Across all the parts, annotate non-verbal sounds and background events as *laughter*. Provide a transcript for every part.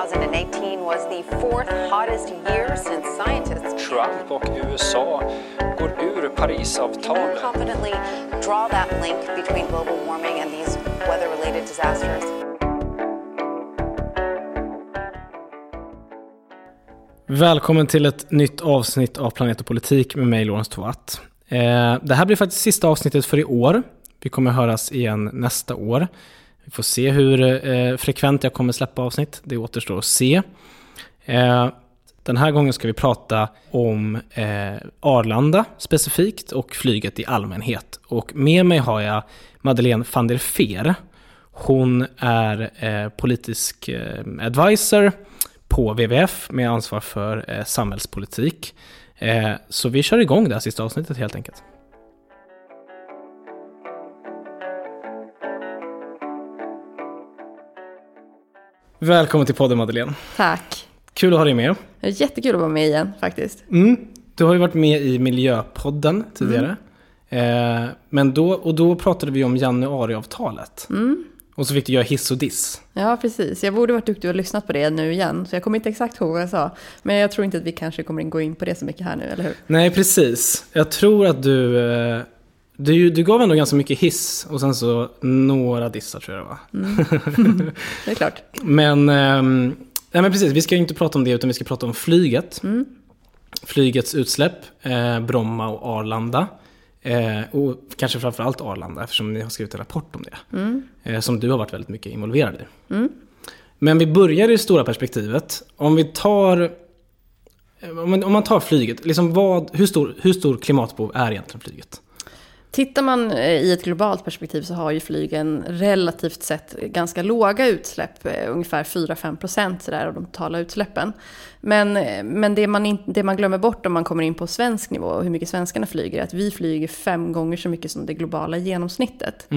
2018 was the fourth hottest year since scientists Trump och USA går ur Parisavtalet. confidently draw that link between global warming and these weather-related disasters. Välkommen till ett nytt avsnitt av Planet och politik med mig, Lorentz Tovatt. Eh, det här blir faktiskt sista avsnittet för i år. Vi kommer höras igen nästa år. Vi får se hur eh, frekvent jag kommer släppa avsnitt. Det återstår att se. Eh, den här gången ska vi prata om eh, Arlanda specifikt och flyget i allmänhet. Och med mig har jag Madeleine van der Veer. Hon är eh, politisk eh, advisor på WWF med ansvar för eh, samhällspolitik. Eh, så vi kör igång det här sista avsnittet helt enkelt. Välkommen till podden Madeleine. Tack. Kul att ha dig med. Det är jättekul att vara med igen faktiskt. Mm. Du har ju varit med i Miljöpodden tidigare. Eh, men då, och då pratade vi om januariavtalet. Och så fick du göra hiss och diss. Ja, precis. Jag borde varit duktig och lyssnat på det nu igen. Så jag kommer inte exakt ihåg vad jag sa. Men jag tror inte att vi kanske kommer gå in på det så mycket här nu, eller hur? Nej, precis. Jag tror att du, eh, du... Du gav ändå ganska mycket hiss och sen så några dissar tror jag det var. *laughs* Det är klart. *laughs* Men, ehm, nej men precis, vi ska inte prata om det utan vi ska prata om flyget. Flygets utsläpp, eh, Bromma och Arlanda. Eh, och kanske framförallt Arlanda eftersom ni har skrivit en rapport om det. Eh, som du har varit väldigt mycket involverad i. Men vi börjar i det stora perspektivet. Om vi tar om man, om man tar flyget, liksom vad, hur, stor, hur stor klimatbehov är egentligen flyget? Tittar man eh, i ett globalt perspektiv så har ju flygen relativt sett ganska låga utsläpp, eh, ungefär 4-5 procent av de totala utsläppen. Men, eh, men det, man in, det man glömmer bort om man kommer in på svensk nivå och hur mycket svenskarna flyger är att vi flyger fem gånger så mycket som det globala genomsnittet.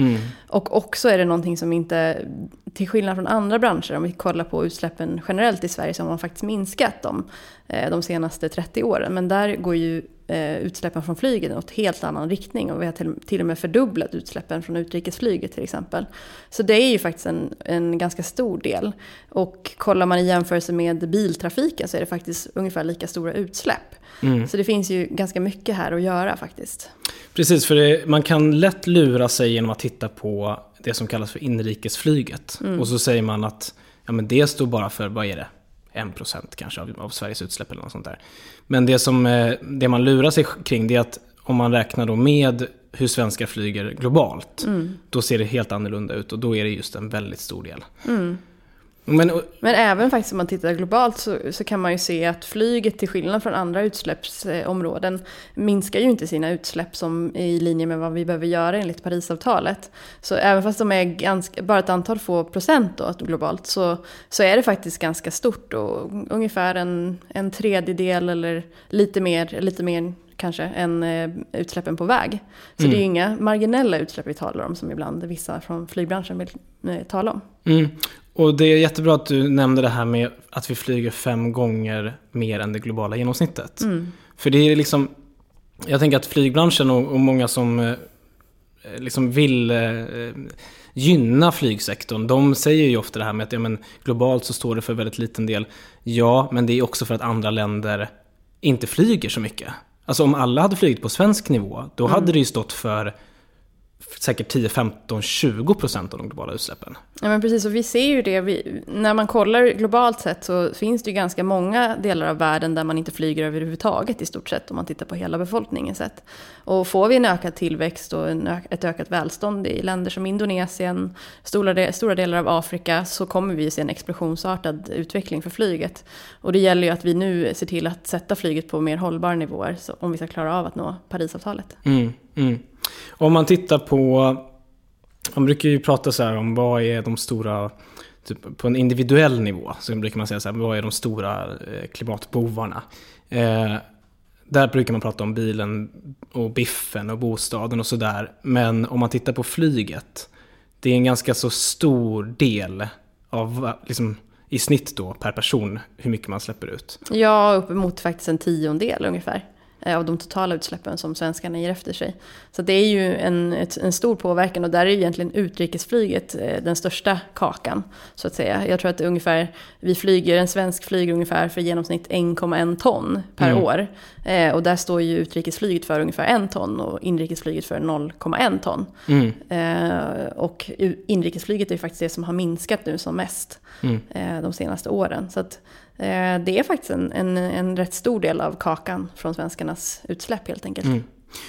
Och också är det någonting som inte, till skillnad från andra branscher, om vi kollar på utsläppen generellt i Sverige så har man faktiskt minskat dem de senaste 30 åren. Men där går ju utsläppen från flyget i åt helt annan riktning och vi har till, och med fördubblat utsläppen från utrikesflyget till exempel. Så det är ju faktiskt en, en ganska stor del. Och kollar man i jämförelse med biltrafiken så är det faktiskt ungefär lika stora utsläpp. Så det finns ju ganska mycket här att göra faktiskt. Precis, för det, man kan lätt lura sig genom att titta på det som kallas för inrikesflyget. Och så säger man att ja, men det står bara för, vad är det? 1% kanske av, av Sveriges utsläpp eller något sånt där. Men det, som, eh, det man lurar sig kring det är att om man räknar då med hur svenskar flyger globalt, då ser det helt annorlunda ut och då är det just en väldigt stor del. Men, Men även faktiskt om man tittar globalt så, så kan man ju se att flyget till skillnad från andra utsläppsområden minskar ju inte sina utsläpp som i linje med vad vi behöver göra enligt Parisavtalet. Så även fast de är ganska, bara ett antal få procent då, globalt så, så är det faktiskt ganska stort och ungefär en, en tredjedel eller lite mer, lite mer kanske än eh, utsläppen på väg. Så det är ju inga marginella utsläpp vi talar om som ibland vissa från flygbranschen vill eh, tala om. Mm. Och det är jättebra att du nämnde det här med att vi flyger fem gånger mer än det globala genomsnittet. För det är liksom, jag tänker att flygbranschen och, och många som eh, liksom vill eh, gynna flygsektorn, de säger ju ofta det här med att ja, men, globalt så står det för väldigt liten del. Ja, men det är också för att andra länder inte flyger så mycket. Alltså om alla hade flugit på svensk nivå, då hade det ju stått för säkert 10, 15, 20 procent av de globala utsläppen. Ja men precis, och vi ser ju det. Vi, när man kollar globalt sett så finns det ju ganska många delar av världen där man inte flyger överhuvudtaget i stort sett om man tittar på hela befolkningen sett. Och får vi en ökad tillväxt och en ett ökat välstånd i länder som Indonesien, stora, stora delar av Afrika så kommer vi se en explosionsartad utveckling för flyget. Och det gäller ju att vi nu ser till att sätta flyget på mer hållbara nivåer så, om vi ska klara av att nå Parisavtalet. Mm, mm. Om man tittar på, man brukar ju prata så här om vad är de stora, typ på en individuell nivå, så brukar man säga så här, vad är de stora eh, klimatbovarna? Eh, där brukar man prata om bilen och biffen och bostaden och sådär. Men om man tittar på flyget, det är en ganska så stor del av, liksom, i snitt då per person, hur mycket man släpper ut. Ja, uppemot faktiskt en tiondel ungefär eh, av de totala utsläppen som svenskarna ger efter sig. Så det är ju en, ett, en stor påverkan och där är ju egentligen utrikesflyget eh, den största kakan. Så att säga. Jag tror att ungefär, vi flyger, en svensk flyger ungefär för genomsnitt 1,1 ton per Mm. år. Eh, och där står ju utrikesflyget för ungefär 1 ton och inrikesflyget för 0,1 ton. Mm. Eh, och inrikesflyget är ju faktiskt det som har minskat nu som mest Mm. eh, de senaste åren. Så att, eh, det är faktiskt en, en, en rätt stor del av kakan från svenskarnas utsläpp helt enkelt. Mm.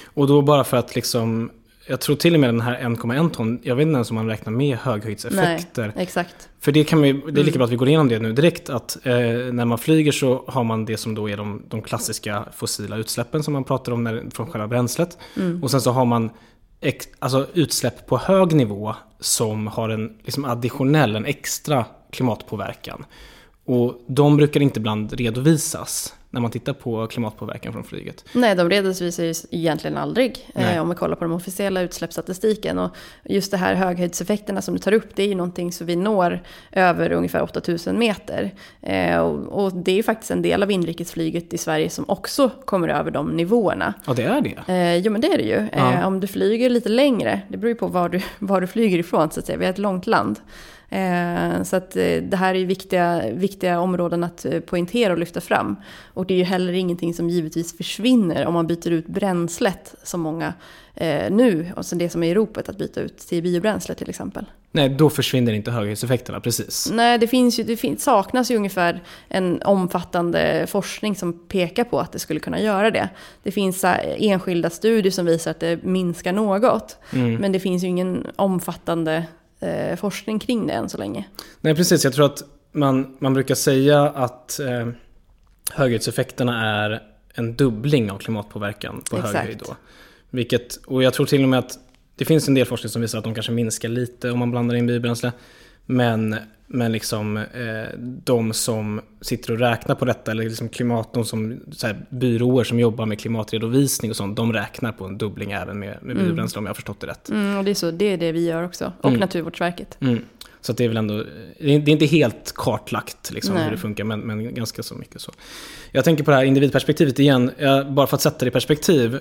Och då bara för att liksom, jag tror till och med den här 1,1 ton, jag vet inte ens om man räknar med höghöjdseffekter. Nej, exakt. För det, kan vi, det är lika Mm. bra att vi går igenom det nu direkt. Att eh, när man flyger så har man det som då är de, de klassiska fossila utsläppen som man pratar om när, från själva bränslet. Mm. Och sen så har man ex, alltså utsläpp på hög nivå som har en liksom additionell, en extra klimatpåverkan. Och de brukar inte ibland redovisas när man tittar på klimatpåverkan från flyget. Nej, de redovisar ju egentligen aldrig eh, om vi kollar på den officiella utsläppsstatistiken. Och just det här höghöjdseffekterna som du tar upp, det är ju någonting som vi når över ungefär 8000 meter. Eh, och, och det är ju faktiskt en del av inrikesflyget i Sverige som också kommer över de nivåerna. Ja, det är det. Eh, jo men det är det ju. Ja. Eh, om du flyger lite längre, det beror ju på var du, *laughs* var du flyger ifrån så att säga. Vi är ett långt land. Eh, så att eh, det här är viktiga, viktiga områden att eh, poängtera och lyfta fram. Och det är ju heller ingenting som givetvis försvinner om man byter ut bränslet som många nu, alltså det som är i ropet att byta ut till biobränsle till exempel. Nej, då försvinner inte höghöjdseffekterna, precis. Nej, det, finns ju, det finns, saknas ju ungefär en omfattande forskning som pekar på att det skulle kunna göra det. Det finns enskilda studier som visar att det minskar något. Mm. Men det finns ju ingen omfattande eh, forskning kring det än så länge. Nej, precis. Jag tror att man, man brukar säga att eh, höghöjdseffekterna är en dubbling av klimatpåverkan på Exakt. hög höjd. Då. Vilket, och jag tror till och med att det finns en del forskning som visar att de kanske minskar lite om man blandar in biobränsle. Men, men liksom, eh, de som sitter och räknar på detta, eller liksom klimat, de som, så här, byråer som jobbar med klimatredovisning och sånt, de räknar på en dubbling även med, med biobränsle om jag har förstått det rätt. Mm, och det är, så, det är det vi gör också. Och Mm. Naturvårdsverket. Mm. Så det är väl ändå, det är inte helt kartlagt liksom, hur det funkar, men, men ganska så mycket så. Jag tänker på det här individperspektivet igen, jag, bara för att sätta det i perspektiv.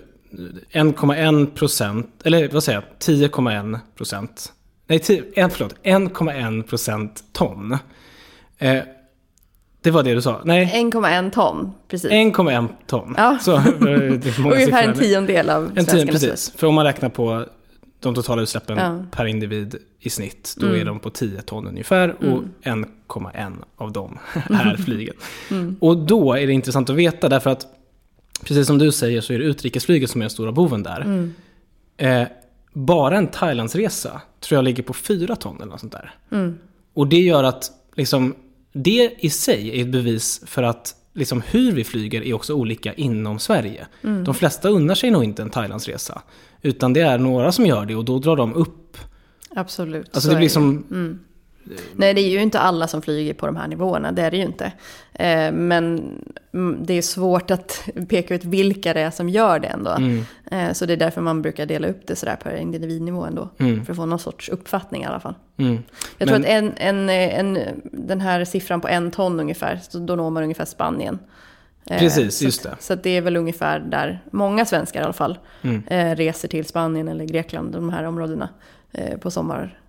1,1 procent, eller vad säger jag, 10,1 procent. Nej, 10, en, förlåt, 1,1 procent ton. Eh, det var det du sa? Nej, 1,1 ton, precis. 1,1 ton. Ja. Så, eh, det är många *laughs* Ungefär en tiondel av En svenskarnas precis. För om man räknar på de totala utsläppen Ja. per individ i snitt, då Mm. är de på 10 ton ungefär och 1,1 av dem *laughs* *laughs* är flyget. Mm. Och då är det intressant att veta därför att precis som du säger så är det utrikesflyget som är den stora boven där. Mm. Eh, bara en Thailandsresa tror jag ligger på 4 ton eller något sånt där. Mm. Och det gör att liksom, det i sig är ett bevis för att liksom, hur vi flyger är också olika inom Sverige. Mm. De flesta unnar sig nog inte en Thailandsresa. Utan det är några som gör det och då drar de upp. Absolut. Alltså så det blir som, Mm. Nej, det är ju inte alla som flyger på de här nivåerna, det är det ju inte. Eh, men mm, det är svårt att *laughs* peka ut vilka det är som gör det ändå. mm, Eh, så det är därför man brukar dela upp det sådär per individnivå ändå. mm, För att få någon sorts uppfattning i alla fall. mm. Jag tror Men- att en, en, en, den här siffran på en ton ungefär, så då når man ungefär Spanien. Eh, Precis, så just att- det. Så att det är väl ungefär där många svenskar i alla fall Mm. eh, reser till Spanien eller Grekland, de här områdena, eh, på, sommar, eh,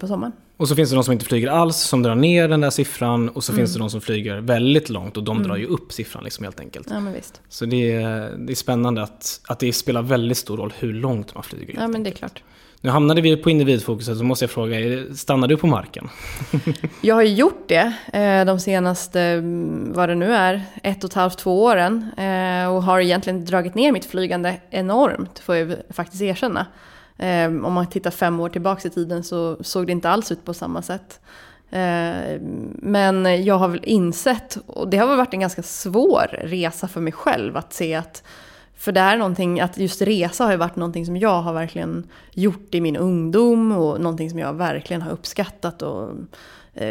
på sommaren. Och så finns det de som inte flyger alls, som drar ner den där siffran. Och så Mm. finns det de som flyger väldigt långt och de drar ju upp siffran liksom helt enkelt. Ja, men visst. Så det är, det är spännande att, att det spelar väldigt stor roll hur långt man flyger. Ja, men det är klart. Nu hamnade vi på individfokuset, så måste jag fråga, stannar du på marken? *laughs* Jag har ju gjort det eh, de senaste, mm, vad det nu är, ett och ett halvt, två åren. Eh, och har egentligen dragit ner mitt flygande enormt, får jag faktiskt erkänna. Eh, om man tittar fem år tillbaka i tiden så såg det inte alls ut på samma sätt. Eh, men jag har väl insett, och det har väl varit en ganska svår resa för mig själv att se att för det är någonting, att just resa har ju varit någonting som jag har verkligen gjort i min ungdom och någonting som jag verkligen har uppskattat och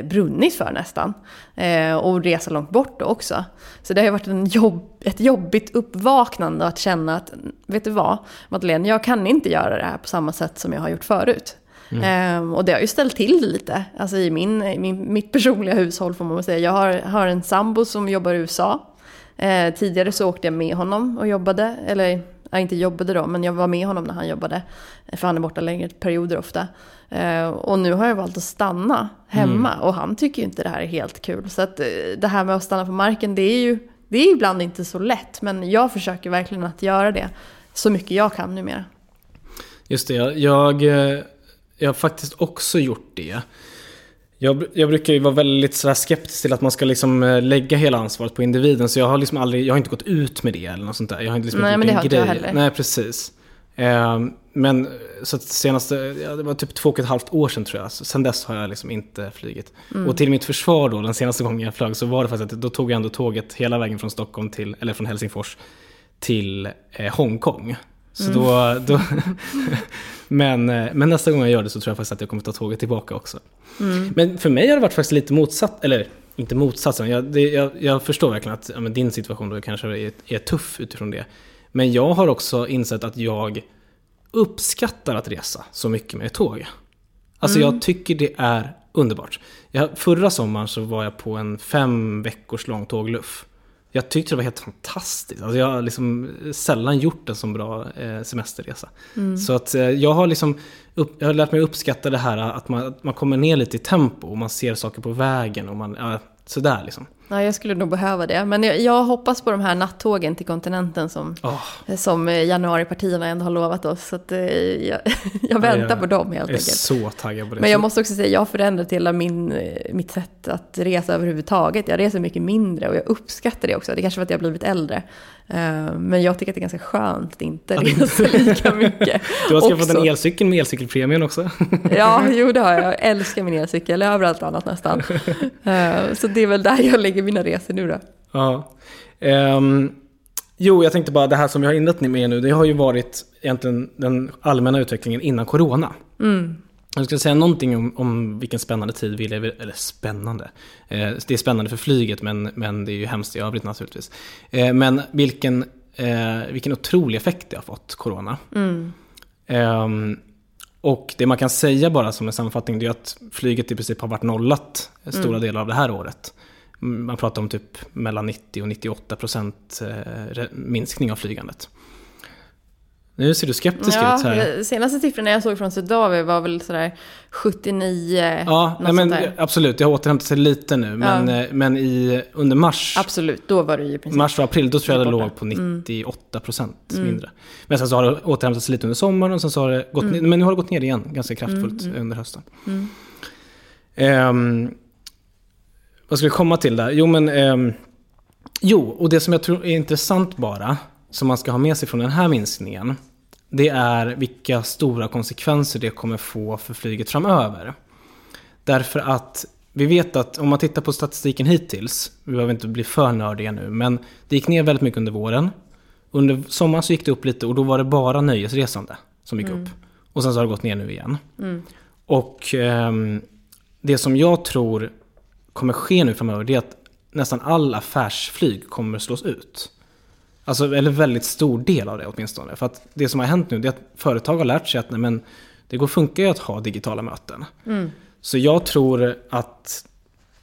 brunnit för nästan. Eh, och resa långt bort också. Så det har ju varit jobb, ett jobbigt uppvaknande att känna att, vet du vad, Madeleine, jag kan inte göra det här på samma sätt som jag har gjort förut. Eh, och det har ju ställt till det lite. Alltså i min, min, mitt personliga hushåll får man väl säga. Jag har, har en sambo som jobbar i USA. Eh, tidigare så åkte jag med honom och jobbade, eller jag inte jobbade då, men jag var med honom när han jobbade. För han är borta längre perioder ofta. Eh, och nu har jag valt att stanna hemma och han tycker ju inte det här är helt kul. Så att eh, det här med att stanna på marken, det är ju det är ibland inte så lätt. Men jag försöker verkligen att göra det så mycket jag kan numera. Just det, jag, jag, eh, jag har faktiskt också gjort det. Jag, jag brukar ju vara väldigt sådär skeptisk till att man ska liksom lägga hela ansvaret på individen. Så jag har liksom aldrig, jag har inte gått ut med det eller något sånt där. Jag har inte liksom Nej, gjort men det en har inte grej. jag heller. Nej, precis. Eh, men så senaste, ja, det var typ två och ett halvt år sedan tror jag. Så sen dess har jag liksom inte flugit. Mm. Och till mitt försvar då, den senaste gången jag flög så var det faktiskt att då tog jag ändå tåget hela vägen från Stockholm till, eller från Helsingfors till eh, Hongkong. Så då, Mm. då *laughs* men, eh, men nästa gång jag gör det så tror jag faktiskt att jag kommer ta tåget tillbaka också. Mm. Men för mig har det varit faktiskt lite motsatt, eller inte motsatsen. Jag, det, jag, jag förstår verkligen att ja, din situation då kanske är, är tuff utifrån det. Men jag har också insett att jag uppskattar att resa så mycket med tåg. Alltså jag tycker det är underbart. Jag, förra sommaren så var jag på en fem veckors lång tågluff. Jag tyckte det var helt fantastiskt. Alltså jag har liksom sällan gjort en så bra eh, semesterresa. Så att eh, jag har liksom upp, jag har lärt mig uppskatta det här att man, att man kommer ner lite i tempo och man ser saker på vägen och man, ja, sådär liksom. Ja, jag skulle nog behöva det. Men jag, jag hoppas på de här nattågen till kontinenten som, Åh, som eh, januaripartierna ändå har lovat oss. Så att, eh, jag, *laughs* jag väntar jag på dem helt jag är enkelt. så taggad på det. Men jag måste också säga, jag har förändrat hela min, mitt sätt att resa överhuvudtaget. Jag reser mycket mindre och jag uppskattar det också. Det kanske för att jag har blivit äldre. Eh, Men jag tycker att det är ganska skönt att inte resa lika mycket. *laughs* Du har skaffat också. en elcykel med elcykelpremien också. *laughs* Ja, jo det har jag. Jag *laughs* älskar min elcykel överallt annat nästan. Eh, Så det är väl där jag lägger mina resor nu då. Ja. Ehm, jo, jag tänkte bara det här som jag har inlett med nu, det har ju varit egentligen den allmänna utvecklingen innan corona. Jag ska säga någonting om, om vilken spännande tid vi lever eller spännande. Eh, det är spännande för flyget men, men det är ju hemskt i övrigt naturligtvis. Eh, men vilken, eh, vilken otrolig effekt det har fått, corona. Ehm, och det man kan säga bara som en sammanfattning det är att flyget i princip har varit nollat stora delar av det här året. Mm, Man pratar om typ mellan 90 och 98 procent eh, minskning av flygandet. Nu ser du skeptisk Ja, ut här. eh, senaste siffrorna jag såg från Swedavia var väl sådär 79, Ja, nej, men, absolut. Jag har återhämtat sig lite nu. Men, Ja. eh, men i, under mars, Absolut, då var det ju princip. mars och april, då tror jag det låg på 98 procent mindre. Men sen så har det återhämtat sig lite under sommaren och sen så har det gått ner, men nu har det gått ner igen ganska kraftfullt under hösten. Ehm, vad ska vi komma till där? Jo, men ehm, jo, och det som jag tror är intressant bara, som man ska ha med sig från den här minskningen, det är vilka stora konsekvenser det kommer få för flyget framöver. Därför att vi vet att om man tittar på statistiken hittills, vi behöver inte bli för nördiga nu, men det gick ner väldigt mycket under våren. Under sommaren så gick det upp lite och då var det bara nöjesresande som gick upp. Och sen så har det gått ner nu igen. Och ehm, det som jag tror kommer ske nu framöver det är att nästan all affärsflyg kommer slås ut. Alltså, eller väldigt stor del av det åtminstone. För att det som har hänt nu det är att företag har lärt sig att nej, men, det går funkar ju att ha digitala möten. Så jag tror att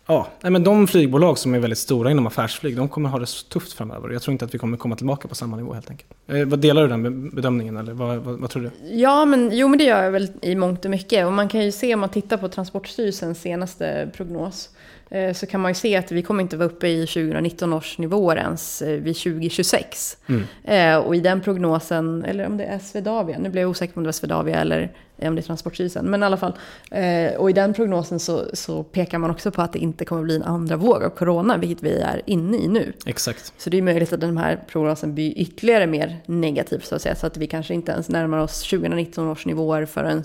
ja, nej, men de flygbolag som är väldigt stora inom affärsflyg, de kommer ha det så tufft framöver. Jag tror inte att vi kommer komma tillbaka på samma nivå helt enkelt. Eh, vad delar du den be- bedömningen eller vad, vad, vad tror du? Ja, men, jo, men det gör jag väl i mångt och mycket. Och man kan ju se om man tittar på Transportstyrelsens senaste prognos. Eh, Så kan man ju se att vi kommer inte vara uppe i 2019 års nivåer ens eh, vid 2026. Eh, Och i den prognosen, eller om det är Swedavia, nu blir jag osäker på om det var Swedavia eller om det är Transportstyrelsen. Men i alla fall, och i den prognosen så, så pekar man också på att det inte kommer bli en andra våg av corona, vilket vi är inne i nu. Exakt. Så det är möjligt att den här prognosen blir ytterligare mer negativ så att säga. Så att vi kanske inte ens närmar oss 2019 års nivåer förrän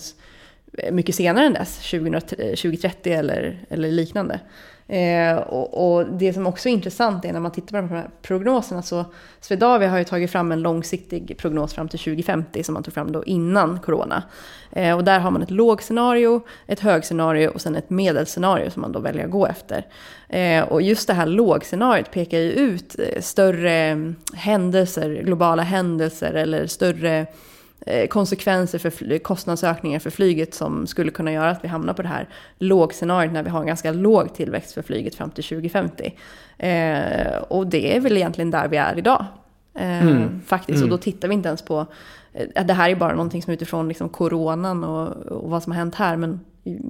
mycket senare än dess, 2030 eh, eller, eller liknande. Eh, och, och det som också är intressant är när man tittar på de här prognoserna så Swedavia har ju tagit fram en långsiktig prognos fram till 2050 som man tog fram då innan corona. Eh, och där har man ett lågscenario, ett högscenario och sen ett medelscenario som man då väljer att gå efter. Eh, och just det här lågscenariot pekar ju ut eh, större händelser, globala händelser eller större konsekvenser för kostnadsökningar för flyget som skulle kunna göra att vi hamnar på det här lågscenariot när vi har en ganska låg tillväxt för flyget fram till 2050. Eh, och det är väl egentligen där vi är idag. Eh, Faktiskt, och då tittar vi inte ens på, eh, det här är bara någonting som utifrån liksom coronan och, och vad som har hänt här, men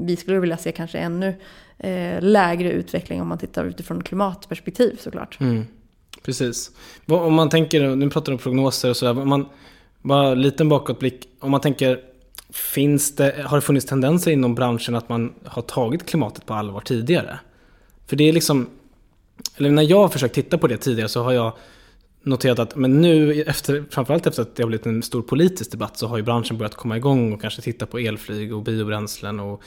vi skulle vilja se kanske ännu eh, lägre utveckling om man tittar utifrån klimatperspektiv såklart. Mm. Precis. Om man tänker, nu pratar du om prognoser och sådär, om man, bara en liten bakåtblick, om man tänker, finns det, har det funnits tendenser inom branschen att man har tagit klimatet på allvar tidigare? För det är liksom, eller när jag har försökt titta på det tidigare så har jag noterat att men nu, efter, framförallt efter att det har blivit en stor politisk debatt så har ju branschen börjat komma igång och kanske titta på elflyg och biobränslen och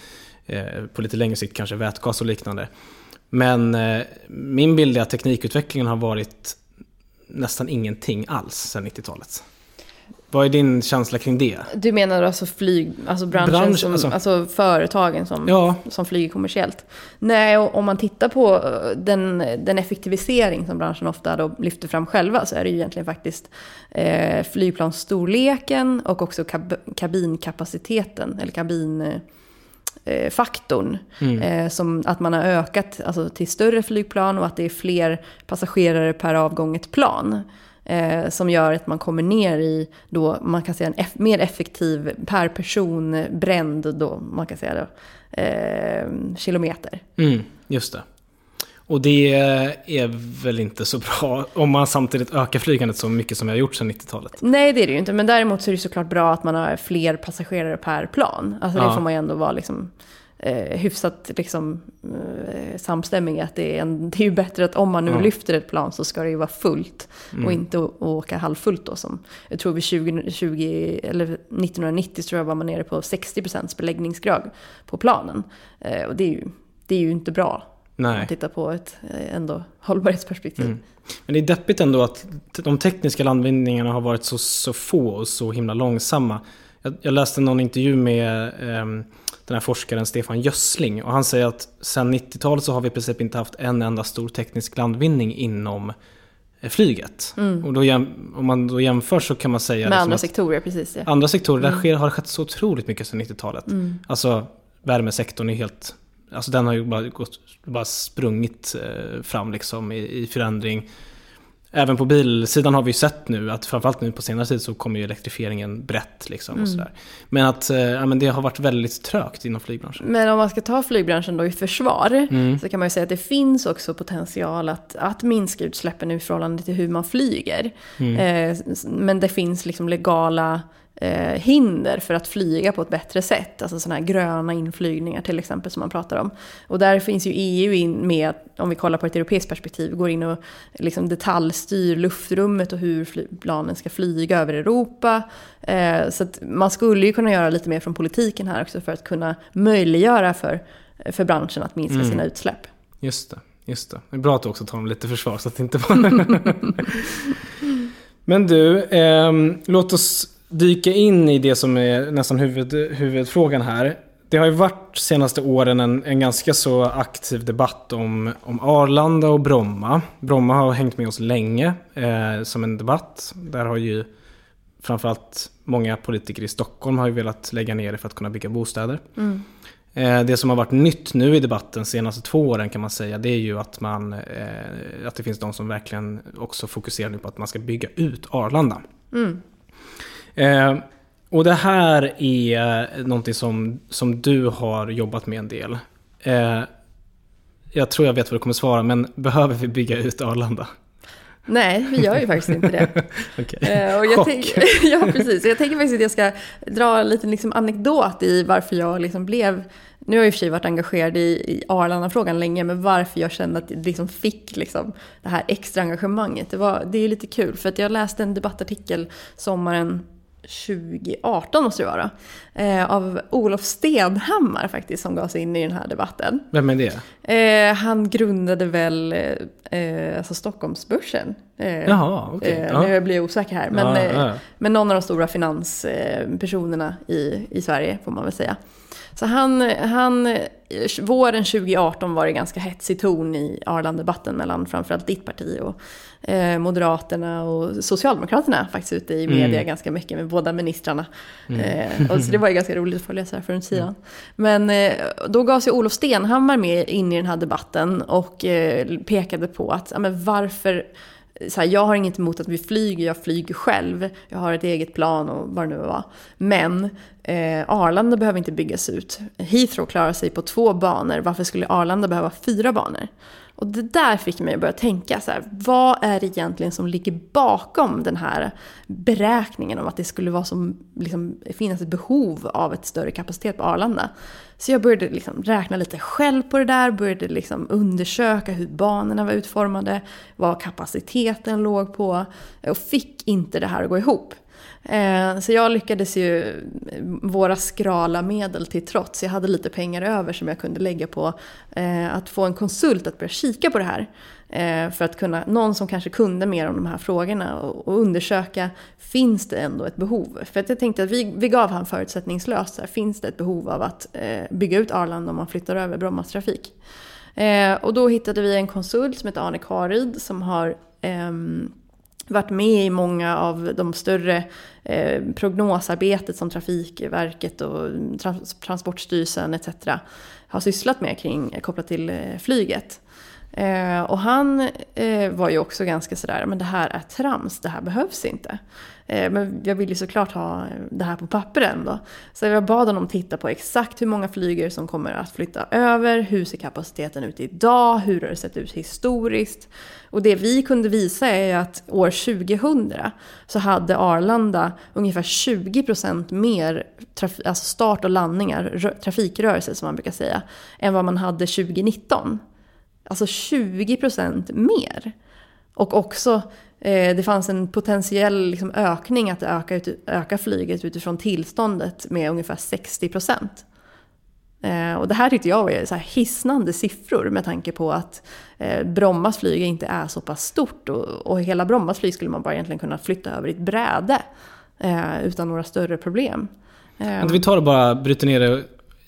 eh, på lite längre sikt kanske vätgas och liknande. Men eh, min bild är att teknikutvecklingen har varit nästan ingenting alls sedan 90-talet. Vad är din känsla kring det? Du menar alltså flyg, alltså branschen, Bransch, som, alltså- alltså, företagen som, Ja. som flyger kommersiellt? Nej, och om man tittar på eh, den, den effektivisering som branschen ofta då lyfter fram själva så är det ju egentligen faktiskt eh, flygplansstorleken och också kab kabinkapaciteten, eller kabin... Eh, faktorn. Eh, som att man har ökat alltså, till större flygplan och att det är fler passagerare per avgånget plan. Eh, som gör att man kommer ner i, då, man kan säga en eff- mer effektiv per person bränd, då, man kan säga då, eh, kilometer. Mm, just det. Och det är väl inte så bra *laughs* om man samtidigt ökar flygandet så mycket som vi har gjort sedan 90-talet. Nej, det är det ju inte. Men däremot så är det såklart bra att man har fler passagerare per plan. Alltså Ja. det får man ju ändå vara liksom, eh, hyfsat liksom, eh, samstämmig att det är, en, det är ju bättre att om man nu Ja. lyfter ett plan så ska det ju vara fullt Mm. och inte åka halvfullt då som jag tror vid 20, 20 eller 1990 så tror jag var man nere på 60% beläggningsgrad på planen. Eh, och det är ju, det är ju inte bra Nej. tittar på ett eh, ändå hållbarhetsperspektiv. Mm. Men det är deppigt ändå att de tekniska landvinningarna har varit så, så få och så himla långsamma. Jag, läste någon intervju med ehm, den här forskaren Stefan Gössling och han säger att sedan 90-talet så har vi i princip inte haft en enda stor teknisk landvinning inom eh, flyget. Och då, om man då jämför så kan man säga Med liksom andra sektorer, precis. Ja. andra sektorer, där sker, har det skett så otroligt mycket sedan 90-talet. Mm. Alltså värmesektorn är helt, alltså den har ju bara, gått, bara sprungit eh, fram liksom i, i förändring. Även på bilsidan har vi sett nu att framförallt nu på senare tid så kommer ju elektrifieringen brett liksom Mm. och sådär. Men att eh, ja, men det har varit väldigt trögt inom flygbranschen. Men om man ska ta flygbranschen då i försvar Mm. så kan man ju säga att det finns också potential att, att minska utsläppen i förhållande till hur man flyger. Mm. Eh, men det finns liksom legala eh, hinder för att flyga på ett bättre sätt. Alltså sådana här gröna inflygningar till exempel som man pratar om. Och där finns ju EU in med, om vi kollar på ett europeiskt perspektiv, går in och liksom detaljstyr luftrummet och hur flygplanen ska flyga över Europa. Eh, så man skulle ju kunna göra lite mer från politiken här också för att kunna möjliggöra för, för branschen att minska Mm. sina utsläpp. Just det, just det. Det är bra att du också tar dem lite försvar så att det inte bara... *laughs* Men du, ehm, låt oss dyka in i det som är nästan huvud, huvudfrågan här. Det har ju varit senaste åren en, en ganska så aktiv debatt om, om Arlanda och Bromma. Bromma har hängt med oss länge eh, som en debatt. Där har ju framförallt många politiker i Stockholm har ju velat lägga ner det för att kunna bygga bostäder. Eh, Det som har varit nytt nu i debatten de senaste två åren kan man säga, det är ju att, man, eh, att det finns de som verkligen också fokuserar nu på att man ska bygga ut Arlanda. Eh, och det här är någonting som, som du har jobbat med en del. Eh, jag tror jag vet vad du kommer svara, men behöver vi bygga ut Arlanda? Nej, vi gör ju faktiskt inte det. *laughs* Okej. Eh, och jag, Chock. tänk, *laughs* ja, precis. Jag tänker faktiskt att jag ska dra en liten liksom anekdot i varför jag liksom blev... Nu har jag i och för sig varit engagerad i, i Arlanda-frågan länge, men varför jag kände att jag liksom fick liksom det här extra engagemanget. Det, var, det är lite kul, för att jag läste en debattartikel sommaren 2018 måste det vara, eh, av Olof Stenhammar faktiskt, som gav sig in i den här debatten. Vem är det? Eh, han grundade väl eh, alltså Stockholmsbörsen. Eh, Jaha, okej. Eh, Ja. Nu blir jag osäker här. Men, Ja, eh, ja. men någon av de stora finanspersonerna i, i Sverige får man väl säga. Så han, han, våren 2018 var det ganska hetsig ton i Arlandebatten mellan framförallt ditt parti och eh, Moderaterna och Socialdemokraterna faktiskt ute i media mm. ganska mycket med båda ministrarna. Mm. Eh, och så det var ju ganska roligt att följa så här från sidan. Men eh, då gav sig Olof Stenhammar med in i den här debatten och eh, pekade på att ja, men varför så här, jag har inget emot att vi flyger, jag flyger själv. Jag har ett eget plan och vad det nu var. Men eh, Arlanda behöver inte byggas ut. Heathrow klarar sig på två banor. Varför skulle Arlanda behöva fyra banor? Och det där fick mig att börja tänka så här, vad är det egentligen som ligger bakom den här beräkningen om att det skulle vara som, liksom, finnas ett behov av ett större kapacitet på Arlanda. Så jag började liksom räkna lite själv på det där, började liksom undersöka hur banorna var utformade, vad kapaciteten låg på och fick inte det här att gå ihop. Eh, så jag lyckades ju, våra skrala medel till trots, jag hade lite pengar över som jag kunde lägga på eh, att få en konsult att börja kika på det här. Eh, för att kunna, någon som kanske kunde mer om de här frågorna och, och undersöka, finns det ändå ett behov? För att jag tänkte att vi, vi gav han förutsättningslöst, här, finns det ett behov av att eh, bygga ut Arlanda om man flyttar över Brommas trafik? Eh, och då hittade vi en konsult som heter Arne Karyd som har ehm, varit med i många av de större eh, prognosarbetet som Trafikverket och trans Transportstyrelsen etc. har sysslat med kring kopplat till eh, flyget. Eh, och han eh, var ju också ganska sådär, men det här är trams, det här behövs inte. Eh, men jag vill ju såklart ha det här på papper ändå. Så jag bad honom titta på exakt hur många flyger som kommer att flytta över, hur ser kapaciteten ut idag, hur har det sett ut historiskt. Och det vi kunde visa är att år 2000 så hade Arlanda ungefär 20% mer alltså start och landningar, trafikrörelser som man brukar säga, än vad man hade 2019. Alltså 20% mer. Och också, eh, det fanns en potentiell liksom, ökning att öka, ut, öka flyget utifrån tillståndet med ungefär 60%. Eh, och det här tyckte jag var så här hisnande siffror med tanke på att eh, Brommas flyg inte är så pass stort. Och, och hela Brommas flyg skulle man bara egentligen kunna flytta över i ett bräde eh, utan några större problem. Eh, vi tar och bara bryter ner det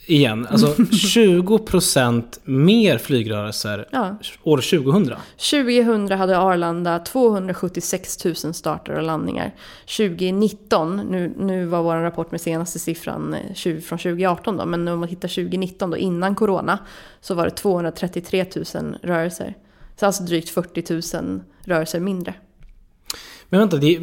igen. Alltså *laughs* 20% mer flygrörelser ja. år 2000. 2000 hade Arlanda 276 000 starter och landningar. 2019, nu, nu var vår rapport med senaste siffran 20, eh, från 2018 då, men om man hittar 2019 då innan corona så var det 233 000 rörelser. Så alltså drygt 40 000 rörelser mindre. Men vänta, det,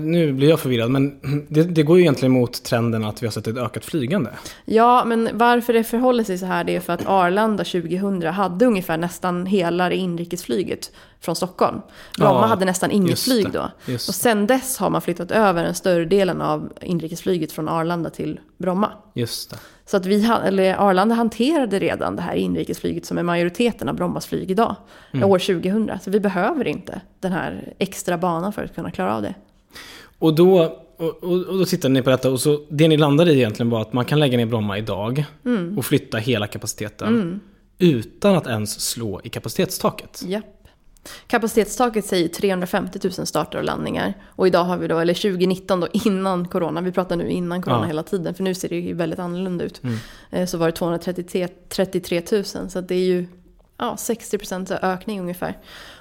nu blir jag förvirrad. Men det, det, går ju egentligen mot trenden att vi har sett ett ökat flygande. Ja, men varför det förhåller sig så här det är för att Arlanda 2000 hade ungefär nästan hela det inrikesflyget från Stockholm. Bromma ja, hade nästan inget flyg då. och sen dess har man flyttat över en större delen av inrikesflyget från Arlanda till Bromma. Just det. Så att vi, eller Arlanda hanterade redan det här inrikesflyget som är majoriteten av Brommas flyg idag, mm. år 2000. Så vi behöver inte den här extra banan för att kunna klara av det. Och då, och, och, då tittade ni på detta och så det ni landade i egentligen var att man kan lägga ner Bromma idag mm. och flytta hela kapaciteten mm. utan att ens slå i kapacitetstaket. Japp. Kapacitetstaket säger 350 000 starter och landningar. Och idag har vi då, eller 2019 då, innan corona, vi pratar nu innan corona ja. hela tiden, för nu ser det ju väldigt annorlunda ut. Mm. Eh, så var det 233 000, så det är ju ja, 60% ökning ungefär.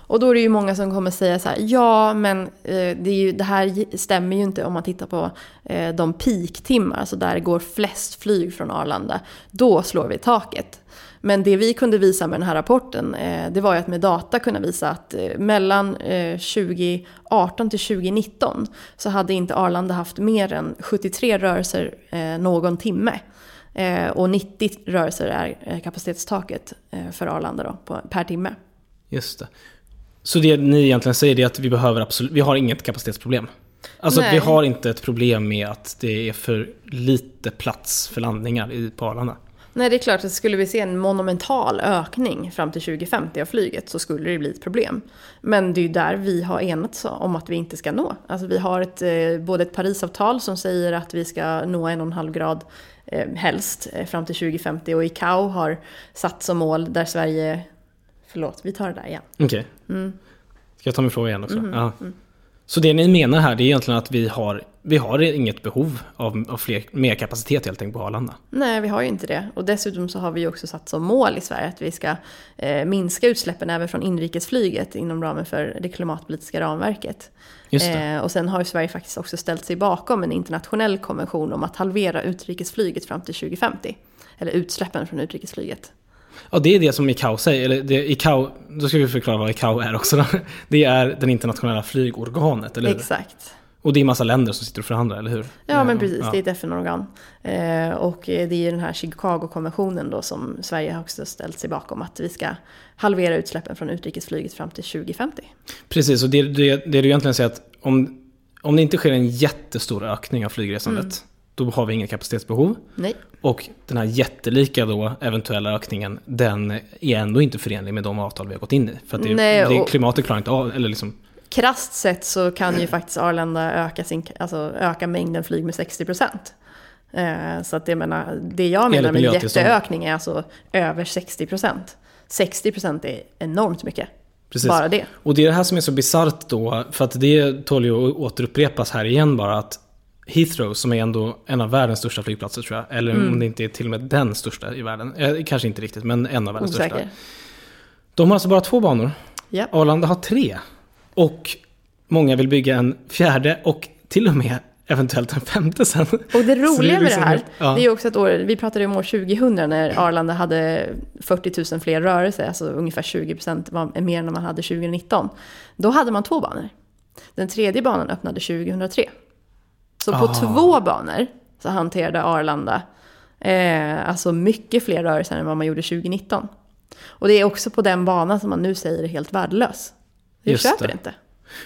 Och då är det ju många som kommer säga så här, ja men eh, det, är ju, det här stämmer ju inte om man tittar på eh, de peaktimmar, alltså där det går flest flyg från Arlanda. Då slår vi taket. Men det vi kunde visa med den här rapporten, eh, det var ju att med data kunna visa att eh, mellan eh, 2018 till 2019 så hade inte Arlanda haft mer än 73 rörelser eh, någon timme. Eh, och 90 rörelser är kapacitetstaket för Arlanda då, per timme. Just det. Så det ni egentligen säger är att vi behöver absolut, vi har inget kapacitetsproblem? Alltså vi har inte ett problem med att det är för lite plats för landningar på Arlanda? Nej, det är klart att skulle vi se en monumental ökning fram till 2050 av flyget så skulle det bli ett problem. Men det är ju där vi har enats om att vi inte ska nå. Alltså vi har ett, eh, både ett Parisavtal som säger att vi ska nå en och en halv grad eh, helst eh, fram till 2050 och ICAO har satt som mål där Sverige... Förlåt, vi tar det där igen. Okej. Okay. Mm. Ska jag ta min fråga igen också? Mm. Ja. Mm. Så det ni menar här det är egentligen att vi har, vi har inget behov av, av fler, mer kapacitet helt enkelt på Arlanda? Nej, vi har ju inte det. Och dessutom så har vi ju också satt som mål i Sverige att vi ska eh, minska utsläppen även från inrikesflyget inom ramen för det klimatpolitiska ramverket. Eh, och sen har ju Sverige faktiskt också ställt sig bakom en internationell konvention om att halvera utrikesflyget fram till 2050. Eller utsläppen från utrikesflyget. Ja, det är det som ICAO säger. Eller det, ICAO, då ska vi förklara vad ICAO är också. Då. *laughs* Det är den internationella flygorganet, eller hur? Exakt. Och det är massa länder som sitter och förhandlar, eller hur? Ja, men precis. Ja. Det är ett FN-organ. Eh, och det är ju den här Chicago-konventionen då som Sverige har också ställt sig bakom. Att vi ska halvera utsläppen från utrikesflyget fram till 2050. Precis, och det, det, det du egentligen säger att om, om det inte sker en jättestor ökning av flygresandet, då har vi inget kapacitetsbehov. Nej. Och den här jättelika då, eventuella ökningen, den är ändå inte förenlig med de avtal vi har gått in i. För att det, Nej, det, klimatet klarar inte av, eller liksom, Krasst sett så kan ju faktiskt Arlanda öka, sin, alltså öka mängden flyg med 60 procent. Eh, så att jag menar, det jag menar med jätteökning är alltså över 60 procent. 60 procent är enormt mycket. Precis. Bara det. Och det är det här som är så bisarrt då, för att det tål ju att återupprepas här igen bara att Heathrow, som är ändå en av världens största flygplatser tror jag, eller Mm. om det inte är till och med den största i världen, eh, kanske inte riktigt, men en av världens största. Osäker. De har alltså bara två banor. Ja. Arlanda har tre. Och många vill bygga en fjärde och till och med eventuellt en femte sen. Och det roliga med det liksom här, ja. det är också att år, vi pratade om år 2000 när Arlanda hade 40 000 fler rörelser, alltså ungefär 20 procent mer än man hade 2019. Då hade man två banor. Den tredje banan öppnade 2003. Så på Ah. två banor så hanterade Arlanda eh, alltså mycket fler rörelser än vad man gjorde 2019. Och det är också på den banan som man nu säger är helt värdelös. Vi Just köper det. inte.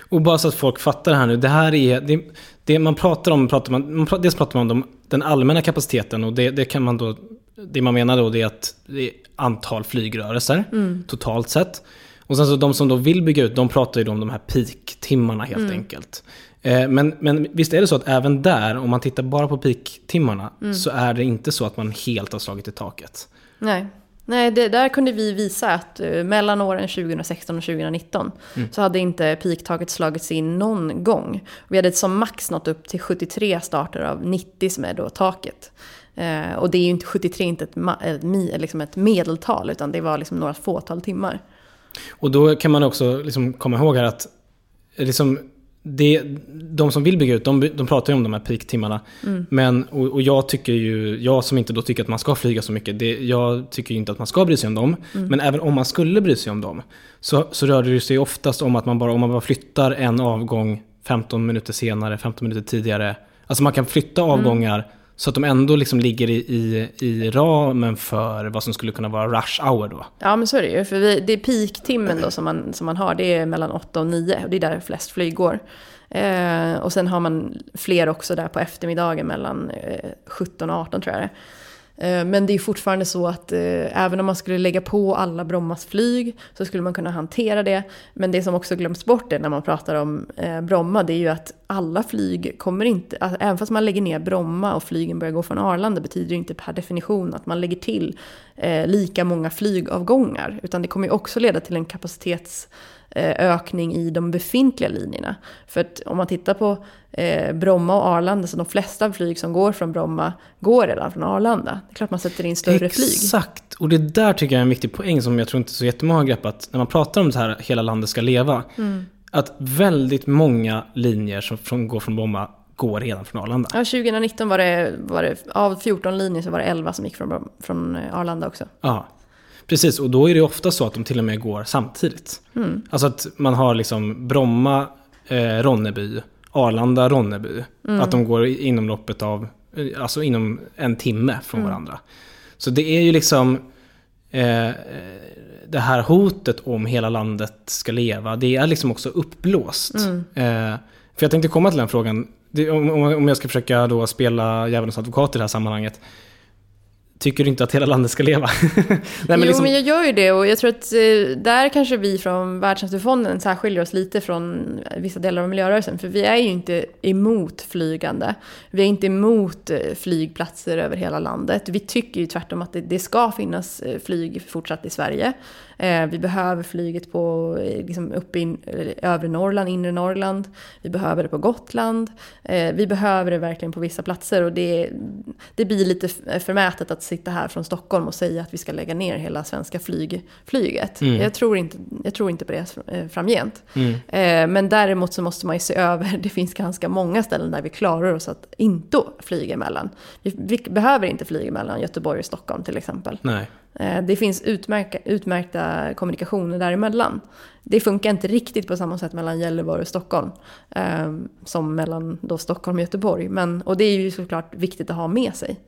Och bara så att folk fattar det här nu. Det här är, det, det man pratar om, pratar man, man, dels pratar man om den allmänna kapaciteten och det, det kan man då, det man menar då det är att det är antal flygrörelser totalt sett. Och sen så de som då vill bygga ut, de pratar ju då om de här peak-timmarna helt enkelt. Eh, Men, men visst är det så att även där, om man tittar bara på peak-timmarna, så är det inte så att man helt har slagit i taket. Nej, Nej det, där kunde vi visa att eh, mellan åren 2016 och 2019 så hade inte peaktaket slagits in någon gång. Vi hade som max nått upp till 73 starter av 90 som är då taket. Eh, och det är ju inte 73 inte ett, ett, liksom ett medeltal utan det var liksom några fåtal timmar. Och då kan man också liksom komma ihåg här att liksom det, de som vill bygga ut, de, de pratar ju om de här peak-timmarna. Men, och, och jag tycker ju, jag som inte då tycker att man ska flyga så mycket, det, jag tycker ju inte att man ska bry sig om dem. Men även om man skulle bry sig om dem, så, så rör det sig oftast om att man bara, om man bara flyttar en avgång 15 minuter senare, 15 minuter tidigare. Alltså man kan flytta avgångar så att de ändå liksom ligger i, i, i ramen för vad som skulle kunna vara rush hour då. Ja men så är det ju. För vi, det är peak-timmen då som man, som man har. Det är mellan 8 och 9 och det är där flest flyg går. Eh, och sen har man fler också där på eftermiddagen mellan eh, 17 och 18 tror jag det är. Eh, men det är fortfarande så att eh, även om man skulle lägga på alla Brommas flyg så skulle man kunna hantera det. Men det som också glöms bort när man pratar om eh, Bromma det är ju att alla flyg kommer inte, alltså, även fast man lägger ner Bromma och flygen börjar gå från Arlanda betyder det inte per definition att man lägger till lika många flygavgångar. Utan det kommer ju också leda till en kapacitets ökning i de befintliga linjerna. För att om man tittar på eh, Bromma och Arlanda, så de flesta flyg som går från Bromma går redan från Arlanda. Det är klart man sätter in större flyg. Exakt, och det där tycker jag är en viktig poäng som jag tror inte så jättemånga har greppat. När man pratar om det här hela landet ska leva. Mm. Att väldigt många linjer som från, går från Bromma går redan från Arlanda. Ja, 2019 var det, var det, av 14 linjer så var det 11 som gick från, från eh, Arlanda också. Ja, precis. Och då är det ofta så att de till och med går samtidigt. Mm. Alltså att man har liksom Bromma, eh, Ronneby, Arlanda, Ronneby. Mm. Att de går inom loppet av, eh, alltså inom en timme från Mm. varandra. Så det är ju liksom eh, det här hotet om hela landet ska leva, det är liksom också uppblåst. Mm. Eh, för jag tänkte komma till den frågan, det, om, om om jag ska försöka då spela djävulens advokat i det här sammanhanget. Tycker du inte att hela landet ska leva? *laughs* Nej, men jo, liksom, men jag gör ju det och jag tror att eh, där kanske vi från Världshälsofonden särskiljer oss lite från vissa delar av miljörörelsen. För vi är ju inte emot flygande. Vi är inte emot eh, flygplatser över hela landet. Vi tycker ju tvärtom att det, det ska finnas eh, flyg fortsatt i Sverige. Eh, vi behöver flyget på, eh, liksom uppe i övre Norrland, inre Norrland. Vi behöver det på Gotland. Eh, vi behöver det verkligen på vissa platser och det, det blir lite förmätet att sitta här från Stockholm och säga att vi ska lägga ner hela svenska flyg, flyget. Mm. Jag, tror inte, jag tror inte på det framgent. Mm. Men däremot så måste man ju se över, *laughs* det finns ganska många ställen där vi klarar oss att inte flyga emellan. Vi, vi behöver inte flyga mellan Göteborg och Stockholm till exempel. Nej. Eh, det finns utmärka, utmärkta kommunikationer däremellan. Det funkar inte riktigt på samma sätt mellan Gällivare och Stockholm eh, som mellan då Stockholm och Göteborg. Men, och det är ju såklart viktigt att ha med sig.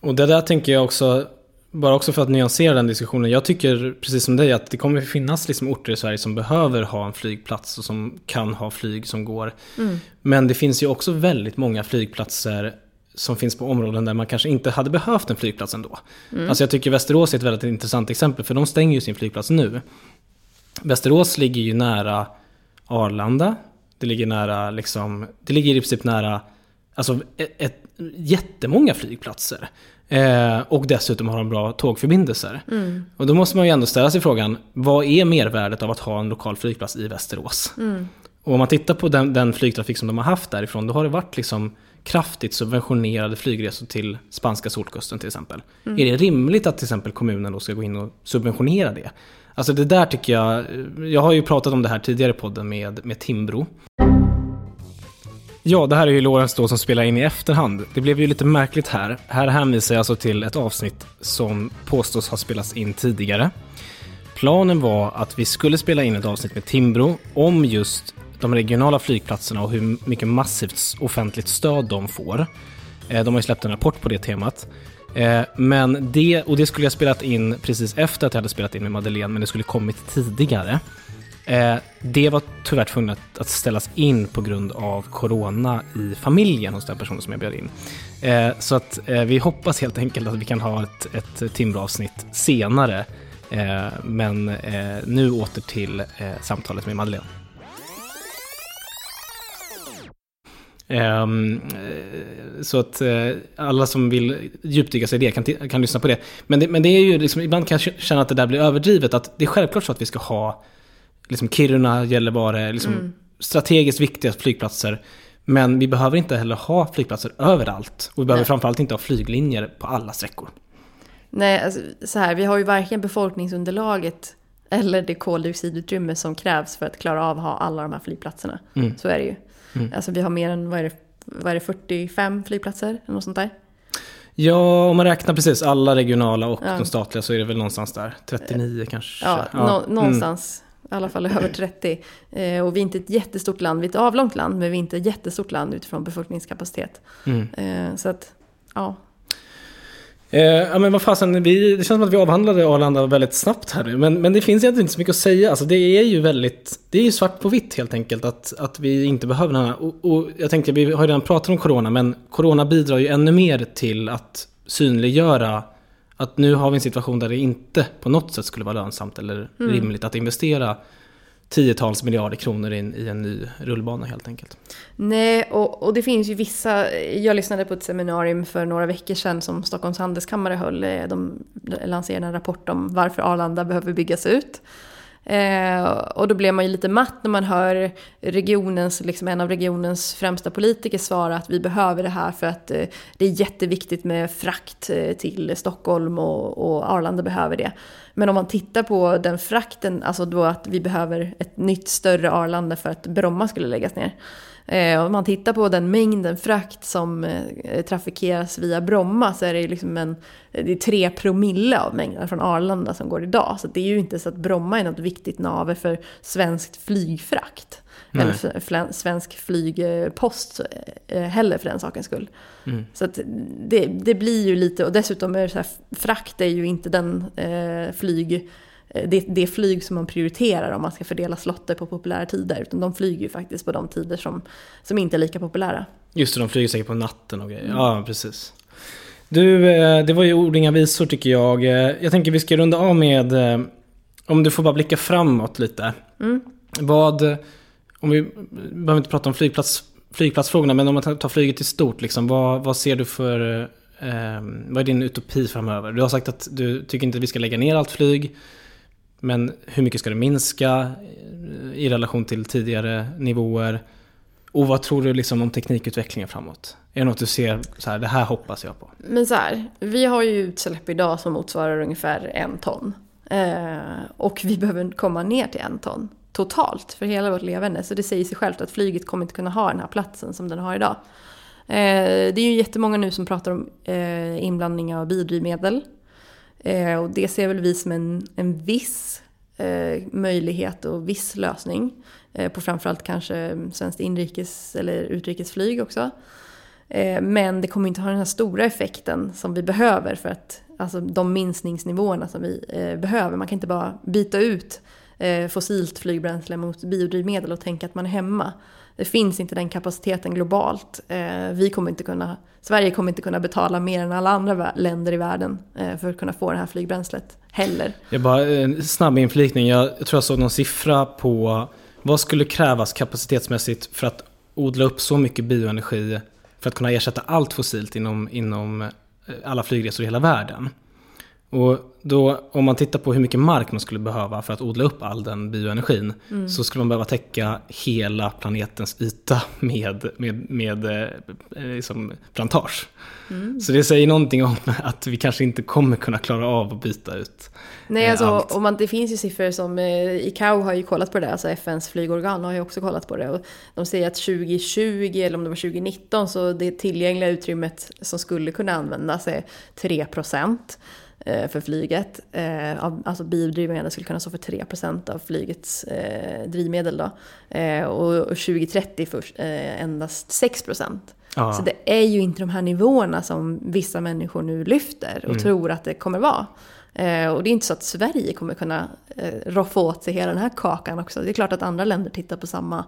Och det där tänker jag också, bara också för att nyansera den diskussionen. Jag tycker precis som dig att det kommer finnas liksom orter i Sverige som behöver ha en flygplats och som kan ha flyg som går. Mm. Men det finns ju också väldigt många flygplatser som finns på områden där man kanske inte hade behövt en flygplats ändå. Mm. Alltså jag tycker Västerås är ett väldigt intressant exempel för de stänger ju sin flygplats nu. Västerås ligger ju nära Arlanda. Det ligger nära liksom, det ligger i princip nära alltså ett, ett, jättemånga flygplatser. Eh, och dessutom har de bra tågförbindelser. Mm. Och då måste man ju ändå ställa sig frågan, vad är mervärdet av att ha en lokal flygplats i Västerås? Mm. Och om man tittar på den, den, flygtrafik som de har haft därifrån, då har det varit liksom kraftigt subventionerade flygresor till spanska solkusten till exempel. Mm. Är det rimligt att till exempel kommunen då ska gå in och subventionera det? Alltså det där tycker jag, jag har ju pratat om det här tidigare i podden med, med Timbro. Ja, det här är ju Lorentz då som spelar in i efterhand. Det blev ju lite märkligt här. Här hänvisar jag alltså till ett avsnitt som påstås ha spelats in tidigare. Planen var att vi skulle spela in ett avsnitt med Timbro om just de regionala flygplatserna och hur mycket massivt offentligt stöd de får. Eh, de har ju släppt en rapport på det temat. Eh, men det, och det skulle jag spelat in precis efter att jag hade spelat in med Madeleine, men det skulle kommit tidigare. Eh, det var tyvärr tvunget att ställas in på grund av corona i familjen hos den personen som jag bjöd in. Så att vi hoppas helt enkelt att vi kan ha ett, ett Timbro-avsnitt senare. Men nu åter till samtalet med Madeleine. Så att uh, alla som vill djupdyka sig i det kan, kan lyssna på det. Men det, men det är ju liksom, ibland kan jag känna att det där blir överdrivet. Att det är självklart så att vi ska ha liksom Kiruna, Gällivare, liksom mm. strategiskt viktiga flygplatser. Men vi behöver inte heller ha flygplatser överallt. Och vi behöver Nej. framförallt inte ha flyglinjer på alla sträckor. Nej, alltså, så här, vi har ju varken befolkningsunderlaget eller det koldioxidutrymme som krävs för att klara av att ha alla de här flygplatserna. Mm. Så är det ju. Mm. Alltså vi har mer än, vad är, det, vad är det, 45 flygplatser? Eller något sånt där. Ja, om man räknar precis alla regionala och ja. de statliga så är det väl någonstans där. 39 kanske. Ja, ja. No någonstans. Mm. I alla fall över 30. Eh, och vi är inte ett jättestort land, vi är ett avlångt land, men vi är inte ett jättestort land utifrån befolkningskapacitet. Mm. Eh, så att, ja. Eh, ja men vad fasen, vi, det känns som att vi avhandlade Arlanda väldigt snabbt här nu. Men, men det finns egentligen inte så mycket att säga. Alltså, det är ju väldigt, det är ju svart på vitt helt enkelt att, att vi inte behöver den här. Och, och jag tänkte, vi har ju redan pratat om corona, men corona bidrar ju ännu mer till att synliggöra att nu har vi en situation där det inte på något sätt skulle vara lönsamt eller mm. rimligt att investera tiotals miljarder kronor in i en ny rullbana helt enkelt. Nej, och, och det finns ju vissa, jag lyssnade på ett seminarium för några veckor sedan som Stockholms handelskammare höll. Eh, de lanserade en rapport om varför Arlanda behöver byggas ut. Eh, och då blev man ju lite matt när man hör regionens, liksom en av regionens främsta politiker svara att vi behöver det här för att eh, det är jätteviktigt med frakt eh, till Stockholm och, och, Arlanda behöver det. Men om man tittar på den frakten, alltså då att vi behöver ett nytt större Arlanda för att Bromma skulle läggas ner. Eh, om man tittar på den mängden frakt som eh, trafikeras via Bromma så är det liksom en, det är tre promille av mängden från Arlanda som går idag. Så det är ju inte så att Bromma är något viktigt nave för svenskt flygfrakt. Nej. Eller svensk flygpost eh, heller för den sakens skull. Mm. Så det, det blir ju lite, och dessutom är det så här, frakt är ju inte den eh, flyg det, det flyg som man prioriterar om man ska fördela slotter på populära tider. Utan de flyger ju faktiskt på de tider som, som inte är lika populära. Just det, de flyger säkert på natten och grejer. Mm. Ja, precis. Du, eh, det var ju ord inga visor tycker jag. Eh, jag tänker vi ska runda av med, om du får bara blicka framåt lite. Mm. Vad, om vi behöver inte prata om flygplats, flygplatsfrågorna, men om man tar flyget i stort, liksom, vad, vad ser du för, eh, vad är din utopi framöver? Du har sagt att du tycker inte att vi ska lägga ner allt flyg. Men hur mycket ska det minska eh, i relation till tidigare nivåer? Och vad tror du liksom om teknikutvecklingen framåt? Är det något du ser så här, det här hoppas jag på? Men så här, vi har ju utsläpp idag som motsvarar ungefär en ton. Eh, och vi behöver komma ner till en ton totalt för hela vårt levande. Så det säger sig självt att flyget kommer inte kunna ha den här platsen som den har idag. Eh, det är ju jättemånga nu som pratar om eh, inblandning av biodrivmedel. Eh, och det ser väl vi som en, en viss eh, möjlighet och viss lösning. Eh, på framförallt kanske svenskt inrikes eller utrikesflyg också. Eh, men det kommer inte ha den här stora effekten som vi behöver för att alltså de minskningsnivåerna som vi eh, behöver. Man kan inte bara byta ut eh, fossilt flygbränsle mot biodrivmedel och tänka att man är hemma. Det finns inte den kapaciteten globalt. Eh, vi kommer inte kunna, Sverige kommer inte kunna betala mer än alla andra länder i världen eh, för att kunna få det här flygbränslet heller. Jag bara en snabb inflikning. Jag tror jag såg någon siffra på vad skulle krävas kapacitetsmässigt för att odla upp så mycket bioenergi för att kunna ersätta allt fossilt inom, inom eh, alla flygresor i hela världen. Och då, om man tittar på hur mycket mark man skulle behöva för att odla upp all den bioenergin mm. så skulle man behöva täcka hela planetens yta med, med, med eh, liksom plantage. Mm. Så det säger någonting om att vi kanske inte kommer kunna klara av att byta ut Nej, alltså, allt. Och man, det finns ju siffror som eh, ICAO har ju kollat på det, alltså FNs flygorgan har ju också kollat på det. Och de säger att 2020 eller om det var 2019 så det tillgängliga utrymmet som skulle kunna användas är 3 procent. Eh, för flyget. Eh, alltså biodrivmedel skulle kunna stå för 3% av flygets eh, drivmedel då. Och 2030 först, endast 6%. Ja. Så det är ju inte de här nivåerna som vissa människor nu lyfter och mm. tror att det kommer vara. Och det är inte så att Sverige kommer kunna roffa åt sig hela den här kakan också. Det är klart att andra länder tittar på samma,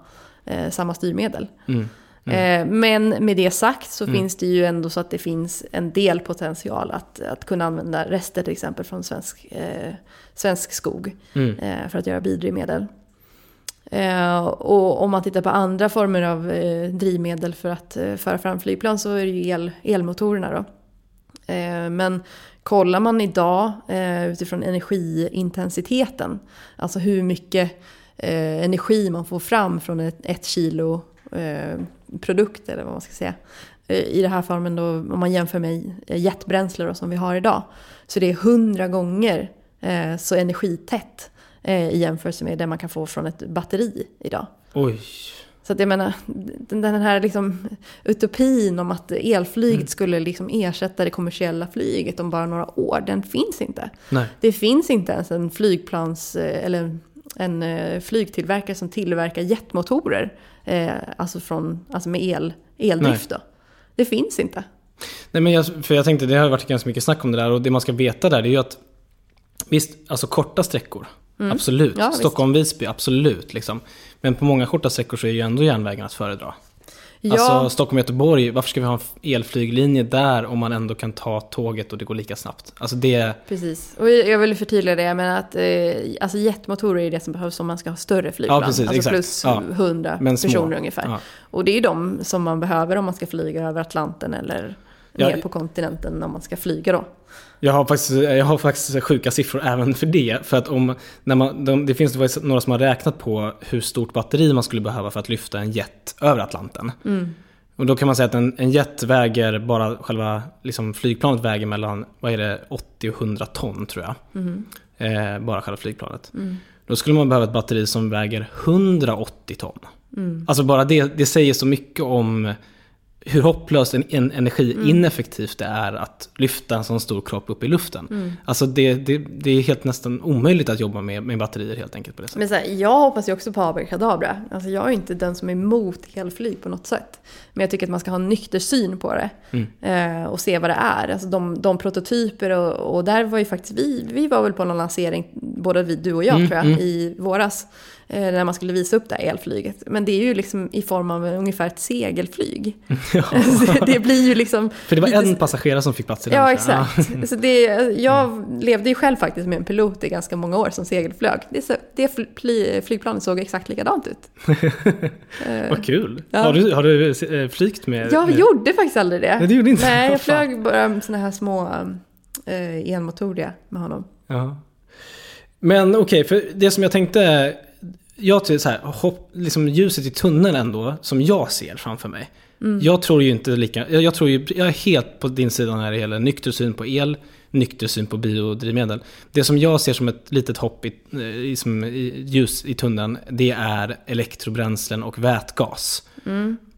samma styrmedel. Mm. Mm. Eh, men med det sagt så mm. finns det ju ändå så att det finns en del potential att, att kunna använda rester till exempel från svensk, eh, svensk skog mm. eh, för att göra biodrivmedel. Eh, och om man tittar på andra former av eh, drivmedel för att eh, föra fram flygplan så är det ju el, elmotorerna då. men kollar man idag utifrån energiintensiteten, alltså hur mycket energi man får fram från ett, ett kilo eh, produkt eller vad man ska säga. Eh, I det här formen då, om man jämför med jetbränsle då, som vi har idag. Så det är hundra gånger eh, så energitätt eh, i jämförelse med det man kan få från ett batteri idag. Oj. Så att jag menar, den här liksom utopin om att elflyget mm. skulle liksom ersätta det kommersiella flyget om bara några år, den finns inte. Nej. Det finns inte ens en flygplans, eh, eller en eh, flygtillverkare som tillverkar jetmotorer. Eh, alltså, från, alltså med el, eldrift. Det finns inte. Nej men jag, för jag tänkte, det har varit ganska mycket snack om det där och det man ska veta där det är ju att Visst, alltså korta sträckor. Mm. Absolut. Ja, Stockholm-Visby, absolut. Liksom. Men på många korta sträckor så är ju ändå järnvägen att föredra. Ja. Alltså Stockholm-Göteborg, varför ska vi ha en elflyglinje där om man ändå kan ta tåget och det går lika snabbt? Alltså det... Precis, och jag vill förtydliga det, men att eh, alltså jetmotorer är det som behövs om man ska ha större flygplan. Ja, precis, alltså exakt. plus ja. 100 personer ungefär. Ja. Och det är de som man behöver om man ska flyga över Atlanten eller ner på kontinenten om man ska flyga då. Jag har, faktiskt, jag har faktiskt sjuka siffror även för det. För att om, när man, de, det finns några som har räknat på hur stort batteri man skulle behöva för att lyfta en jet över Atlanten. Mm. Och då kan man säga att en, en jet väger, bara själva liksom flygplanet väger mellan, vad är det, 80 och 100 ton tror jag. Mm. Eh, bara själva flygplanet. Mm. Då skulle man behöva ett batteri som väger 180 ton. Mm. Alltså bara det, det säger så mycket om hur hopplöst en, en energiineffektivt mm. det är att lyfta en sån stor kropp upp i luften. Mm. Alltså det, det, det, är helt nästan omöjligt att jobba med, med batterier helt enkelt på det sättet. Men så här, jag hoppas ju också på Abrakadabra. Alltså jag är inte den som är emot elflyg på något sätt. Men jag tycker att man ska ha en nykter syn på det. Mm. Eh, och se vad det är. Alltså de, de prototyper och, och, där var ju faktiskt vi, vi var väl på någon lansering, både vi, du och jag mm, tror jag, mm. i våras. Eh, när man skulle visa upp det här elflyget. Men det är ju liksom i form av ungefär ett segelflyg. *laughs* Ja. *laughs* det blir ju liksom... För det var en passagerare som fick plats i den. Ja, exakt. Så det, jag levde ju själv faktiskt med en pilot i ganska många år som segelflög. Det, så, det fly, flygplanet såg exakt likadant ut. *laughs* Vad kul. Ja. Har, du, har du eh, flygt med? Jag med... gjorde faktiskt aldrig det. Nej, det gjorde inte. Nej, jag flög bara sådana här små eh, enmotoriga med honom. Ja. Men okej, för det som jag tänkte, jag tror så här, hopp, liksom ljuset i tunneln ändå, som jag ser framför mig. Jag tror ju inte lika, jag, jag tror ju, jag är helt på din sida när det gäller nykter syn på el, nykter syn på biodrivmedel. Det som jag ser som ett litet hopp i, i, som, i ljus i tunneln, det är elektrobränslen och vätgas.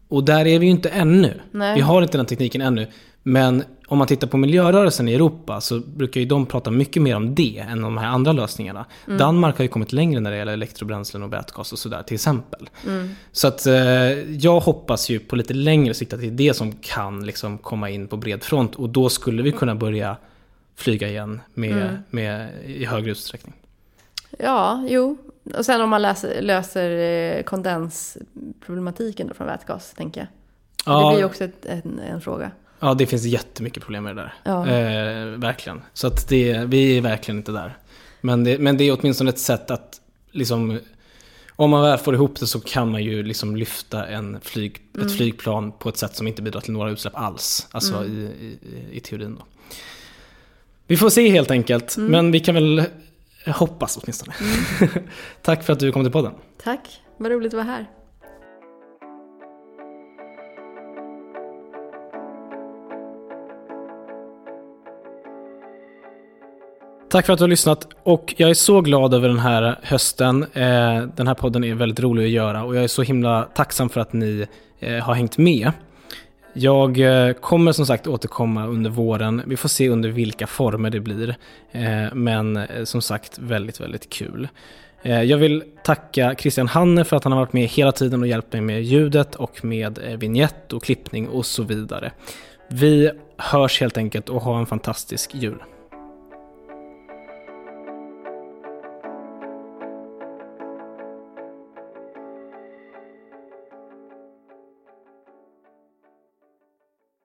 Och där är vi ju inte ännu. Nej. Vi har inte den tekniken ännu. Men om man tittar på miljörörelsen i Europa så brukar ju de prata mycket mer om det än de här andra lösningarna. Danmark har ju kommit längre när det gäller elektrobränslen och vätgas och sådär till exempel. Så att eh, jag hoppas ju på lite längre sikt att det är det som kan liksom komma in på bred front och då skulle vi kunna börja flyga igen med, med, i högre utsträckning. Ja, jo. Och sen om man läser, löser eh, kondensproblematiken då från vätgas, tänker jag. Det blir ju också ett, en, en fråga. Ja, det finns jättemycket problem med det där. Ja. Eh, verkligen. Så att det, vi är verkligen inte där. Men det, men det är åtminstone ett sätt att liksom om man väl får ihop det så kan man ju liksom lyfta en flyg, Mm. ett flygplan på ett sätt som inte bidrar till några utsläpp alls. Alltså i, i, i teorin då. Vi får se helt enkelt, Mm. men vi kan väl hoppas åtminstone. *laughs* Tack för att du kom till podden. Tack, vad roligt att vara här. Tack för att du har lyssnat och jag är så glad över den här hösten. Eh, den här podden är väldigt rolig att göra och jag är så himla tacksam för att ni eh, har hängt med. Jag eh, kommer som sagt återkomma under våren. Vi får se under vilka former det blir. Men som sagt väldigt, väldigt kul. Jag vill tacka Christian Hanne för att han har varit med hela tiden och hjälpt mig med ljudet och med vignett och klippning och så vidare. Vi hörs helt enkelt och ha en fantastisk jul.